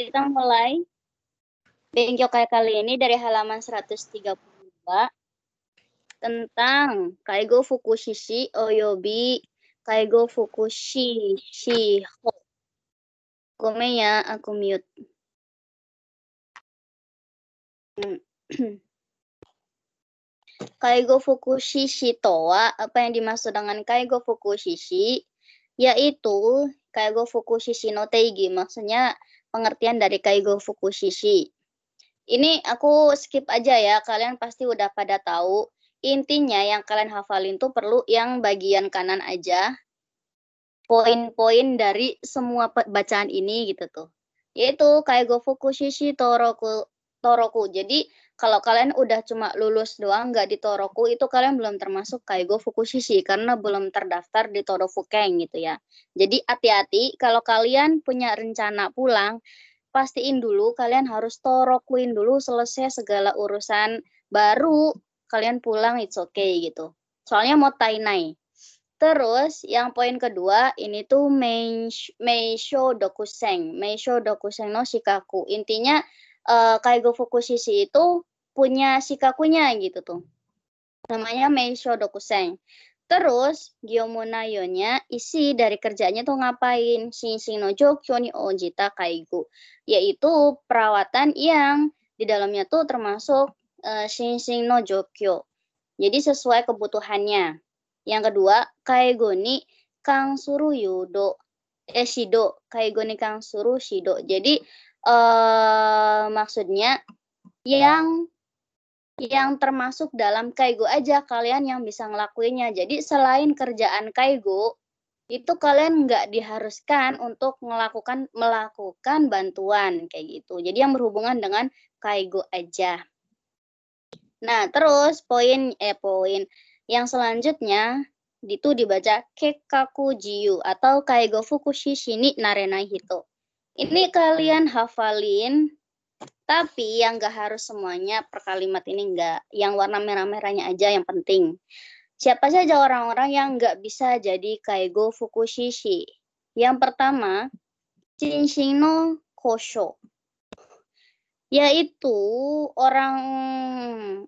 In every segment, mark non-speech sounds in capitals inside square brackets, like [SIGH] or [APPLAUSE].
Kita mulai kayak kali ini dari halaman 132 tentang Kaigo Fukushishi Oyobi Kaigo Fukushi Shiho. Gome ya, aku mute. Kaigo Fukushishi toa, apa yang dimaksud dengan Kaigo Fukushishi? Yaitu Kaigo Fukushishi no Teigi, maksudnya pengertian dari Kaigo Fukushishi. Ini aku skip aja ya, kalian pasti udah pada tahu. Intinya yang kalian hafalin tuh perlu yang bagian kanan aja. Poin-poin dari semua bacaan ini gitu tuh. Yaitu Kaigo Fukushishi Toroku Toroku. Jadi kalau kalian udah cuma lulus doang nggak di Toroku itu kalian belum termasuk Kaigo Fukushishi karena belum terdaftar di Torofukeng gitu ya. Jadi hati-hati kalau kalian punya rencana pulang pastiin dulu kalian harus Torokuin dulu selesai segala urusan baru kalian pulang it's okay gitu. Soalnya mau tainai. Terus yang poin kedua ini tuh Meisho Dokuseng. Meisho Dokuseng no Shikaku. Intinya uh, Kaigo Fukushishi itu punya shikakunya gitu tuh. Namanya Meisho Dokuseng. Terus Gyomunayo-nya isi dari kerjanya tuh ngapain? Shinshin no Jokyo ni Ojita Kaigo. Yaitu perawatan yang di dalamnya tuh termasuk uh, Shinshin no Jokyo. Jadi sesuai kebutuhannya. Yang kedua, Kaigo ni Kang Suru Yudo. Eh, Shido. Kaigo ni Kang Suru Shido. Jadi uh, maksudnya yang yang termasuk dalam kaigo aja kalian yang bisa ngelakuinnya. Jadi selain kerjaan kaigo, itu kalian nggak diharuskan untuk melakukan melakukan bantuan kayak gitu. Jadi yang berhubungan dengan kaigo aja. Nah, terus poin eh poin yang selanjutnya itu dibaca kekaku jiu atau kaigo fukushi shini narenai hito. Ini kalian hafalin tapi yang nggak harus semuanya per kalimat ini nggak. Yang warna merah-merahnya aja yang penting. Siapa saja orang-orang yang nggak bisa jadi kaigo fukushishi? Yang pertama, Shinshino Kosho. Yaitu orang,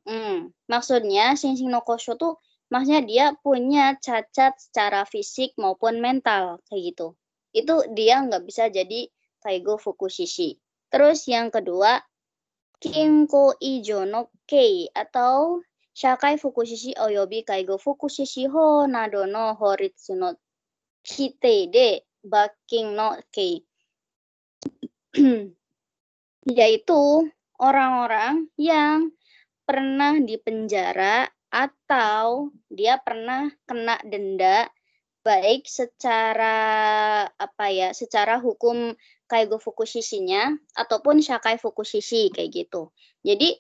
hmm, maksudnya Shinshino Kosho tuh maksudnya dia punya cacat secara fisik maupun mental kayak gitu. Itu dia nggak bisa jadi kaigo fukushishi. Terus yang kedua, Kinko Ijo no Kei atau Shakai Fukushishi Oyobi Kaigo Fukushishi Ho Nado no Horitsu no Kite de Baking no Kei. [CLEARS THROAT] Yaitu orang-orang yang pernah dipenjara atau dia pernah kena denda baik secara apa ya secara hukum kaigo fukushishi-nya ataupun shakai fukushishi kayak gitu. Jadi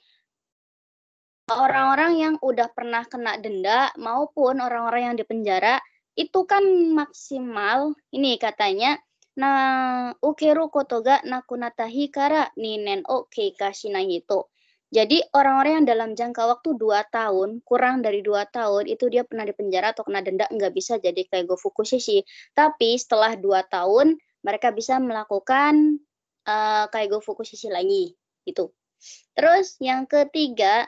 orang-orang yang udah pernah kena denda maupun orang-orang yang dipenjara itu kan maksimal ini katanya na ukeru kotoga nakunatahi kara ninen o keika shinahito. Jadi orang-orang yang dalam jangka waktu 2 tahun, kurang dari 2 tahun, itu dia pernah dipenjara atau kena denda, nggak bisa jadi kaigo fukushishi. Tapi setelah 2 tahun, mereka bisa melakukan uh, kaigo fukushishi lagi gitu. Terus yang ketiga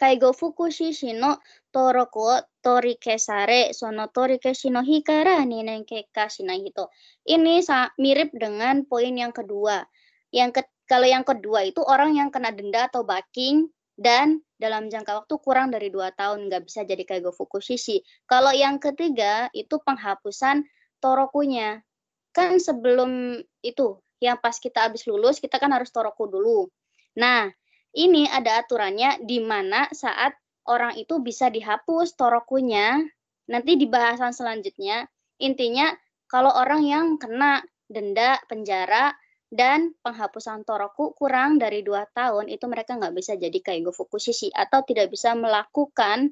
kaigo fukushishi no toroko torikesare sono torikeshi no hikara ninenkeka shinahito. Ini mirip dengan poin yang kedua. Yang ke, kalau yang kedua itu orang yang kena denda atau backing dan dalam jangka waktu kurang dari dua tahun nggak bisa jadi kaigo fukushishi. Kalau yang ketiga itu penghapusan torokunya kan sebelum itu yang pas kita habis lulus kita kan harus toroku dulu. Nah, ini ada aturannya di mana saat orang itu bisa dihapus torokunya nanti di bahasan selanjutnya intinya kalau orang yang kena denda penjara dan penghapusan toroku kurang dari dua tahun itu mereka nggak bisa jadi kaigo fukushishi atau tidak bisa melakukan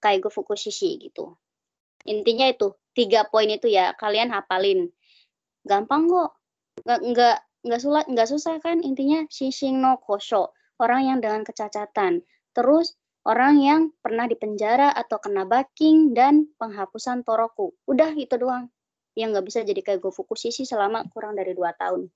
kaigo fukushishi gitu. Intinya itu tiga poin itu ya kalian hafalin. Gampang kok. Nggak nggak nggak sulit nggak susah kan intinya? Shishing no kosho orang yang dengan kecacatan. Terus orang yang pernah dipenjara atau kena backing dan penghapusan toroku. Udah itu doang yang nggak bisa jadi kayak Gofuku Shishi selama kurang dari dua tahun